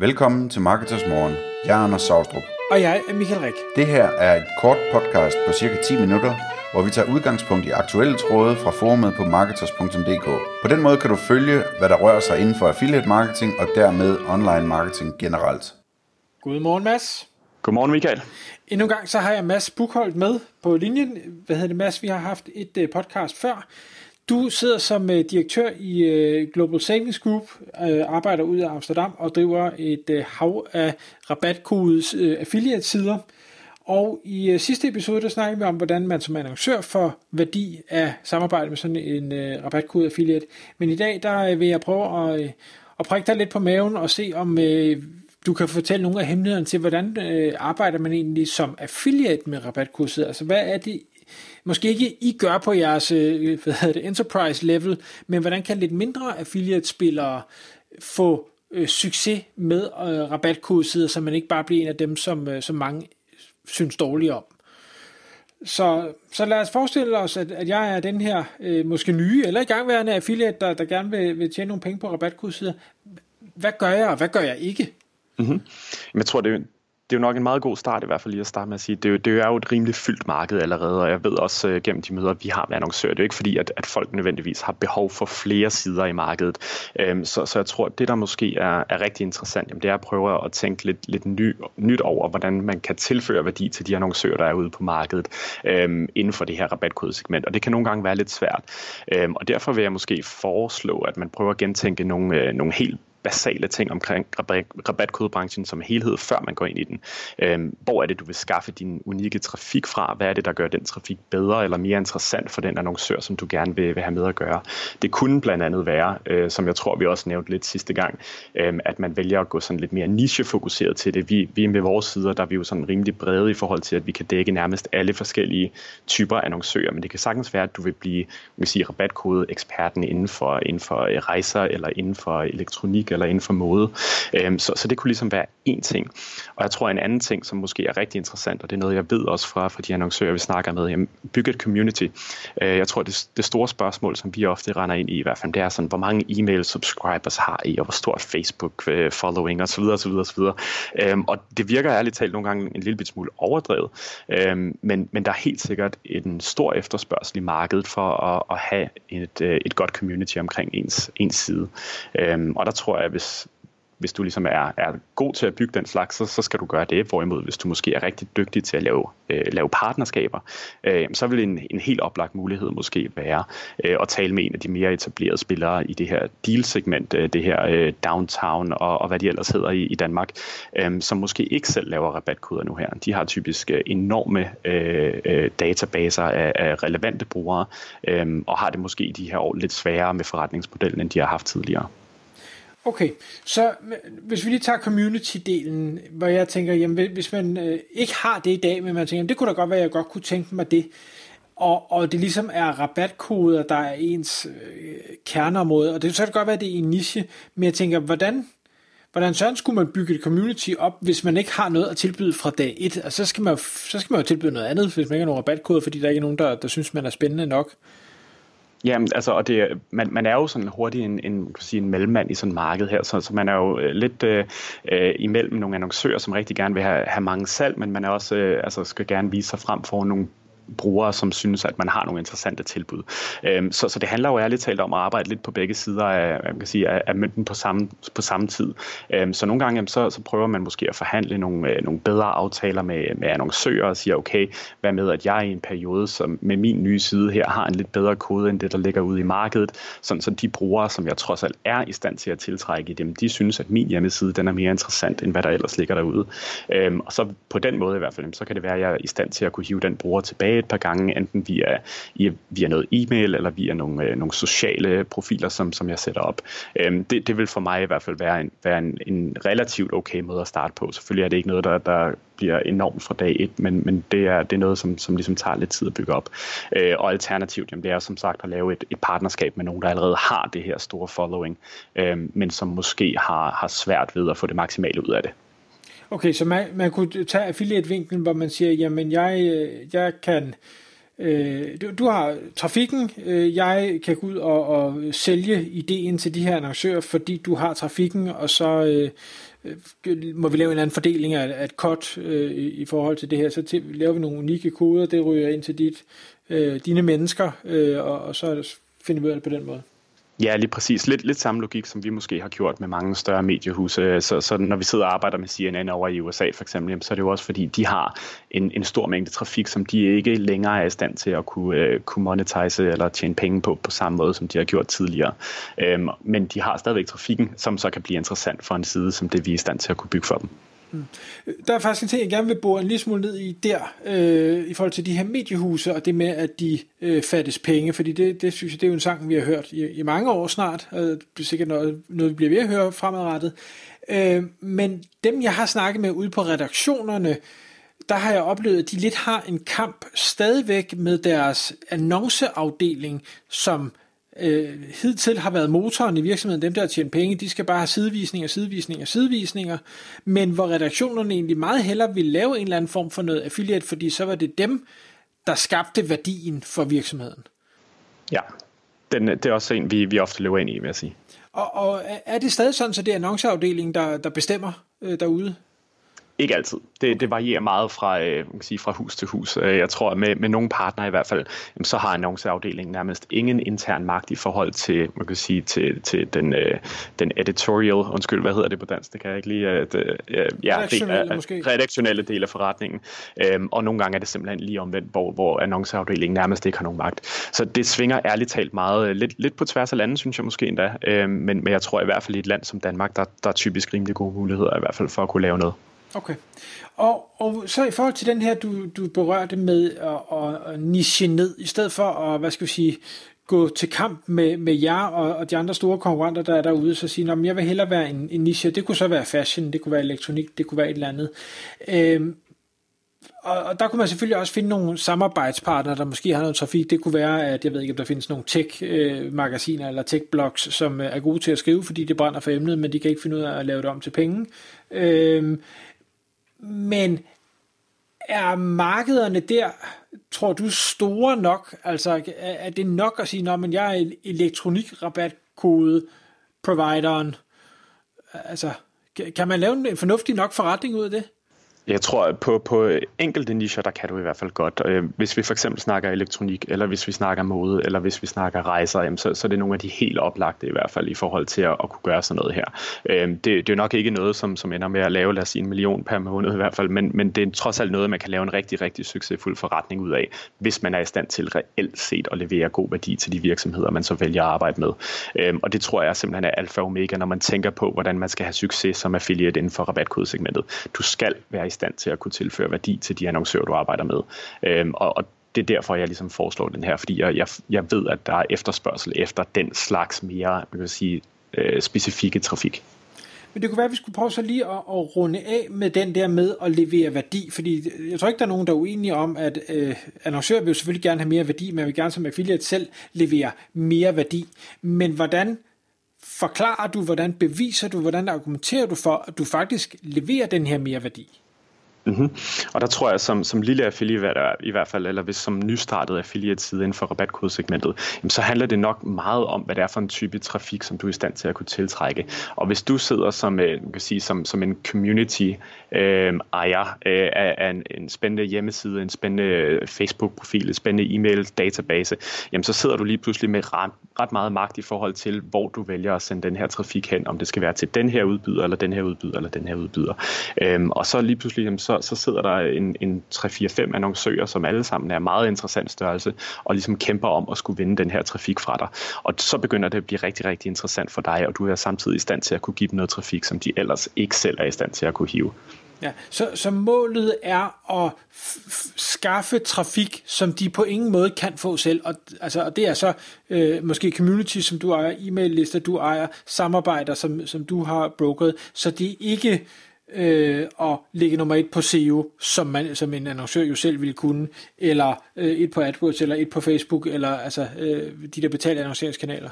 Velkommen til Marketers Morgen. Jeg er Anders Saustrup. Og jeg er Michael Rik. Det her er et kort podcast på cirka 10 minutter, hvor vi tager udgangspunkt i aktuelle tråde fra forumet på marketers.dk. På den måde kan du følge, hvad der rører sig inden for affiliate marketing og dermed online marketing generelt. Godmorgen, Mads. Godmorgen, Michael. Endnu en gang så har jeg Mads Bukholdt med på linjen. Hvad hedder det, Mads? Vi har haft et uh, podcast før. Du sidder som uh, direktør i uh, Global Savings Group, uh, arbejder ud af Amsterdam og driver et uh, hav af rabatkodes uh, affiliatesider. Og i uh, sidste episode, der snakkede vi om, hvordan man som annoncør får værdi af samarbejde med sådan en uh, rabatkode affiliate. Men i dag, der uh, vil jeg prøve at, uh, at prikke dig lidt på maven og se, om uh, du kan fortælle nogle af hemmelighederne til, hvordan øh, arbejder man egentlig som affiliate med rabatkurset? Altså, hvad er det, måske ikke I gør på jeres øh, hvad hedder det, enterprise level, men hvordan kan lidt mindre affiliate-spillere få øh, succes med øh, så man ikke bare bliver en af dem, som, øh, som mange synes dårligt om? Så, så lad os forestille os, at, at jeg er den her øh, måske nye eller i gangværende affiliate, der, der gerne vil, vil tjene nogle penge på rabatkodesider. Hvad gør jeg, og hvad gør jeg ikke? Mm-hmm. Jeg tror, det det er jo nok en meget god start i hvert fald lige at starte med at sige, det er jo, det er jo et rimelig fyldt marked allerede, og jeg ved også uh, gennem de møder, vi har med annoncører, det er jo ikke fordi, at, at folk nødvendigvis har behov for flere sider i markedet. Um, så, så jeg tror, at det der måske er, er rigtig interessant, jamen, det er at prøve at tænke lidt, lidt ny, nyt over, hvordan man kan tilføre værdi til de annoncører, der er ude på markedet um, inden for det her rabatkodesegment, og det kan nogle gange være lidt svært. Um, og derfor vil jeg måske foreslå, at man prøver at gentænke nogle, uh, nogle helt basale ting omkring rabatkodebranchen som helhed, før man går ind i den. Øhm, hvor er det, du vil skaffe din unikke trafik fra? Hvad er det, der gør den trafik bedre eller mere interessant for den annoncør, som du gerne vil, vil have med at gøre? Det kunne blandt andet være, øh, som jeg tror, vi også nævnte lidt sidste gang, øh, at man vælger at gå sådan lidt mere nichefokuseret til det. Vi, vi med vores sider, der er vi jo sådan rimelig brede i forhold til, at vi kan dække nærmest alle forskellige typer annoncører, men det kan sagtens være, at du vil blive vil sige, rabatkode-eksperten inden for, inden for øh, rejser eller inden for elektronik eller inden for mode. Øhm, så, så det kunne ligesom være en ting. Og jeg tror en anden ting, som måske er rigtig interessant, og det er noget, jeg ved også fra, fra de annoncører, vi snakker med, jamen, bygge et community. Øh, jeg tror, det, det store spørgsmål, som vi ofte render ind i i hvert fald, det er sådan, hvor mange e-mail subscribers har I, og hvor stor Facebook øh, following osv. osv., osv. Og det virker ærligt talt nogle gange en lille smule overdrevet, øhm, men, men der er helt sikkert en stor efterspørgsel i markedet for at, at have et, øh, et godt community omkring ens, ens side. Øhm, og der tror jeg, hvis, hvis du ligesom er, er god til at bygge den slags, så, så skal du gøre det. Hvorimod, hvis du måske er rigtig dygtig til at lave, øh, lave partnerskaber, øh, så vil en, en helt oplagt mulighed måske være øh, at tale med en af de mere etablerede spillere i det her deal-segment, øh, det her øh, downtown og, og hvad de ellers hedder i, i Danmark, øh, som måske ikke selv laver rabatkoder nu her. De har typisk øh, enorme øh, øh, databaser af, af relevante brugere, øh, og har det måske i de her år lidt sværere med forretningsmodellen, end de har haft tidligere. Okay, så hvis vi lige tager community-delen, hvor jeg tænker, jamen hvis man øh, ikke har det i dag, men man tænker, jamen, det kunne da godt være, at jeg godt kunne tænke mig det, og, og det ligesom er rabatkoder, der er ens øh, kerneområde, og det så kan det godt være, at det er en niche, men jeg tænker, hvordan, hvordan sådan skulle man bygge et community op, hvis man ikke har noget at tilbyde fra dag 1? Altså, så, skal man, så skal man jo tilbyde noget andet, hvis man ikke har nogen rabatkode, fordi der ikke er nogen, der, der synes, man er spændende nok. Ja, altså, og det, man, man er jo sådan hurtigt en, en, kan sige, en mellemmand i sådan et marked her, så, så man er jo øh, lidt øh, øh, imellem nogle annoncører, som rigtig gerne vil have, have mange salg, men man er også, øh, altså, skal gerne vise sig frem for nogle brugere, som synes, at man har nogle interessante tilbud. Øhm, så, så det handler jo ærligt talt om at arbejde lidt på begge sider af, man kan sige, af, af mønten på samme, på samme tid. Øhm, så nogle gange jamen, så, så prøver man måske at forhandle nogle, øh, nogle bedre aftaler med, med annoncører og siger, okay, hvad med, at jeg i en periode som med min nye side her har en lidt bedre kode end det, der ligger ude i markedet, sådan så de brugere, som jeg trods alt er i stand til at tiltrække dem, de synes, at min hjemmeside den er mere interessant, end hvad der ellers ligger derude. Øhm, og så på den måde i hvert fald, så kan det være, at jeg er i stand til at kunne hive den bruger tilbage et par gange, enten via, via noget e-mail eller via nogle, øh, nogle sociale profiler, som, som jeg sætter op. Øhm, det, det vil for mig i hvert fald være, en, være en, en relativt okay måde at starte på. Selvfølgelig er det ikke noget, der, der bliver enormt fra dag et, men, men det, er, det er noget, som, som ligesom tager lidt tid at bygge op. Øh, og alternativt, jamen, det er som sagt at lave et, et partnerskab med nogen, der allerede har det her store following, øh, men som måske har, har svært ved at få det maksimale ud af det. Okay, så man, man kunne tage affiliate-vinklen, hvor man siger, jamen jeg, øh, jeg kan Øh, du, du har trafikken, øh, jeg kan gå ud og, og sælge ideen til de her annoncører, fordi du har trafikken, og så øh, øh, må vi lave en eller anden fordeling af, af et cut øh, i, i forhold til det her. Så til, laver vi nogle unikke koder, det ryger ind til dit, øh, dine mennesker, øh, og, og så finder vi ud af det på den måde. Ja, lige præcis. Lidt, lidt samme logik, som vi måske har gjort med mange større mediehuse. Øh, så, så når vi sidder og arbejder med CNN over i USA for eksempel, så er det jo også fordi, de har en, en stor mængde trafik, som de ikke længere er i stand til at kunne, øh, kunne monetize eller tjene penge på på samme måde, som de har gjort tidligere. Um, men de har stadigvæk trafikken, som så kan blive interessant for en side, som det vi er i stand til at kunne bygge for dem. Mm. Der er faktisk en ting, jeg gerne vil bore en lille smule ned i der, øh, i forhold til de her mediehuse, og det med, at de øh, fattes penge, fordi det, det synes jeg, det er jo en sang, vi har hørt i, i mange år snart, og det er sikkert noget, noget vi bliver ved at høre fremadrettet. Øh, men dem, jeg har snakket med ude på redaktionerne, der har jeg oplevet, at de lidt har en kamp stadigvæk med deres annonceafdeling, som øh, hidtil har været motoren i virksomheden, dem der har tjent penge, de skal bare have sidevisninger, sidevisninger, sidevisninger, men hvor redaktionerne egentlig meget hellere vil lave en eller anden form for noget affiliate, fordi så var det dem, der skabte værdien for virksomheden. Ja, den, det er også en, vi, vi ofte løber ind i, vil jeg sige. Og, og er det stadig sådan, så det er annonceafdelingen, der, der bestemmer øh, derude? Ikke altid. Det, det varierer meget fra, øh, man kan sige, fra hus til hus. Øh, jeg tror, med, med nogle partnere i hvert fald, så har annonceafdelingen nærmest ingen intern magt i forhold til, man kan sige, til, til den, øh, den editorial, undskyld, hvad hedder det på dansk? Det kan jeg ikke lige... Øh, det, ja, redaktionelle, del af, måske. redaktionelle del af forretningen. Øhm, og nogle gange er det simpelthen lige omvendt, hvor, hvor annonceafdelingen nærmest ikke har nogen magt. Så det svinger ærligt talt meget, lidt, lidt på tværs af landet, synes jeg måske endda. Øhm, men, men jeg tror i hvert fald i et land som Danmark, der, der er typisk rimelig gode muligheder i hvert fald for at kunne lave noget. Okay. Og, og så i forhold til den her, du, du berørte med at, at niche ned, i stedet for at, hvad skal vi sige, gå til kamp med, med jer og, og de andre store konkurrenter, der er derude, så sige, at jeg vil hellere være en, en niche. Det kunne så være fashion, det kunne være elektronik, det kunne være et eller andet. Øhm, og, og der kunne man selvfølgelig også finde nogle samarbejdspartnere, der måske har noget trafik. Det kunne være, at jeg ved ikke, om der findes nogle tech-magasiner øh, eller tech-blogs, som øh, er gode til at skrive, fordi det brænder for emnet, men de kan ikke finde ud af at lave det om til penge. Øhm, men er markederne der, tror du, store nok? Altså, er det nok at sige, at jeg er elektronikrabatkode provideren? Altså, kan man lave en fornuftig nok forretning ud af det? Jeg tror, at på, på enkelte nicher, der kan du i hvert fald godt. Øh, hvis vi for eksempel snakker elektronik, eller hvis vi snakker mode, eller hvis vi snakker rejser, så, så er det nogle af de helt oplagte i hvert fald i forhold til at, at kunne gøre sådan noget her. Øh, det, det er jo nok ikke noget, som, som ender med at lave, lad os sige, en million per måned i hvert fald, men, men det er trods alt noget, man kan lave en rigtig, rigtig succesfuld forretning ud af, hvis man er i stand til reelt set at levere god værdi til de virksomheder, man så vælger at arbejde med. Øh, og det tror jeg simpelthen er alfa og omega, når man tænker på, hvordan man skal have succes som affiliate inden for rabatkodesegmentet. Du skal være i stand til at kunne tilføre værdi til de annoncører, du arbejder med. Øhm, og, og det er derfor, jeg ligesom foreslår den her, fordi jeg, jeg, jeg ved, at der er efterspørgsel efter den slags mere man kan sige, øh, specifikke trafik. Men det kunne være, at vi skulle prøve så lige at, at runde af med den der med at levere værdi, fordi jeg tror ikke, der er nogen, der er uenige om, at øh, annoncører vil jo selvfølgelig gerne have mere værdi, men vil gerne som affiliate selv levere mere værdi. Men hvordan forklarer du, hvordan beviser du, hvordan argumenterer du for, at du faktisk leverer den her mere værdi? Mm-hmm. Og der tror jeg, som, som lille affiliate i hvert fald, eller hvis som nystartet affiliate side inden for rabatkodesegmentet, jamen, så handler det nok meget om, hvad det er for en type trafik, som du er i stand til at kunne tiltrække. Og hvis du sidder som, øh, kan sige, som, som en community øh, ejer øh, af en, en spændende hjemmeside, en spændende øh, Facebook-profil, en spændende e-mail-database, jamen så sidder du lige pludselig med ret, ret meget magt i forhold til, hvor du vælger at sende den her trafik hen, om det skal være til den her udbyder, eller den her udbyder, eller den her udbyder. Øh, og så lige pludselig, jamen, så, så sidder der en, en 3-4-5 annoncører, som alle sammen er meget interessant størrelse, og ligesom kæmper om at skulle vinde den her trafik fra dig. Og så begynder det at blive rigtig, rigtig interessant for dig, og du er samtidig i stand til at kunne give dem noget trafik, som de ellers ikke selv er i stand til at kunne hive. Ja, så, så målet er at skaffe trafik, som de på ingen måde kan få selv. Og, altså, og det er så øh, måske community, som du ejer, e-mail-lister, du ejer, samarbejder, som, som du har broket, så det er ikke øh, og ligge nummer et på SEO, som, man, som en annoncør jo selv ville kunne, eller øh, et på AdWords, eller et på Facebook, eller altså øh, de der betalte annonceringskanaler.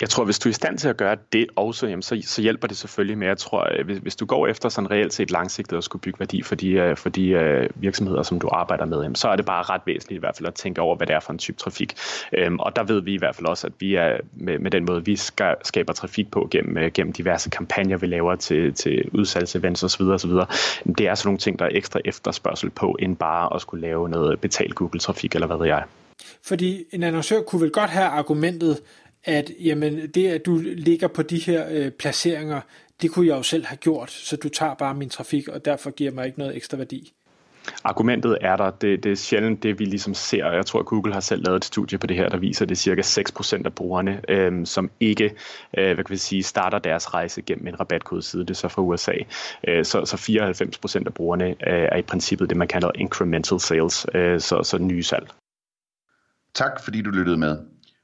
Jeg tror, hvis du er i stand til at gøre det også, jamen, så, så hjælper det selvfølgelig med. Jeg tror, øh, hvis, hvis du går efter sådan reelt set langsigtet at skulle bygge værdi for de, øh, for de uh, virksomheder, som du arbejder med, jamen, så er det bare ret væsentligt i hvert fald at tænke over, hvad det er for en type trafik. Um, og der ved vi i hvert fald også, at vi er med, med den måde, vi skaber trafik på gennem, gennem diverse kampagner, vi laver til, til udsalgsevents osv., osv. Det er sådan nogle ting, der er ekstra efterspørgsel på, end bare at skulle lave noget betalt Google-trafik, eller hvad ved jeg. Fordi en annoncør kunne vel godt have argumentet, at jamen, det, at du ligger på de her øh, placeringer, det kunne jeg jo selv have gjort, så du tager bare min trafik, og derfor giver mig ikke noget ekstra værdi. Argumentet er der, det, det er sjældent det, vi ligesom ser. Jeg tror, at Google har selv lavet et studie på det her, der viser, at det er cirka 6% af brugerne, øh, som ikke øh, hvad kan vi sige, starter deres rejse gennem en rabatkodeside, det er så fra USA. Øh, så, så 94% af brugerne øh, er i princippet det, man kalder incremental sales, øh, så, så nye salg. Tak fordi du lyttede med.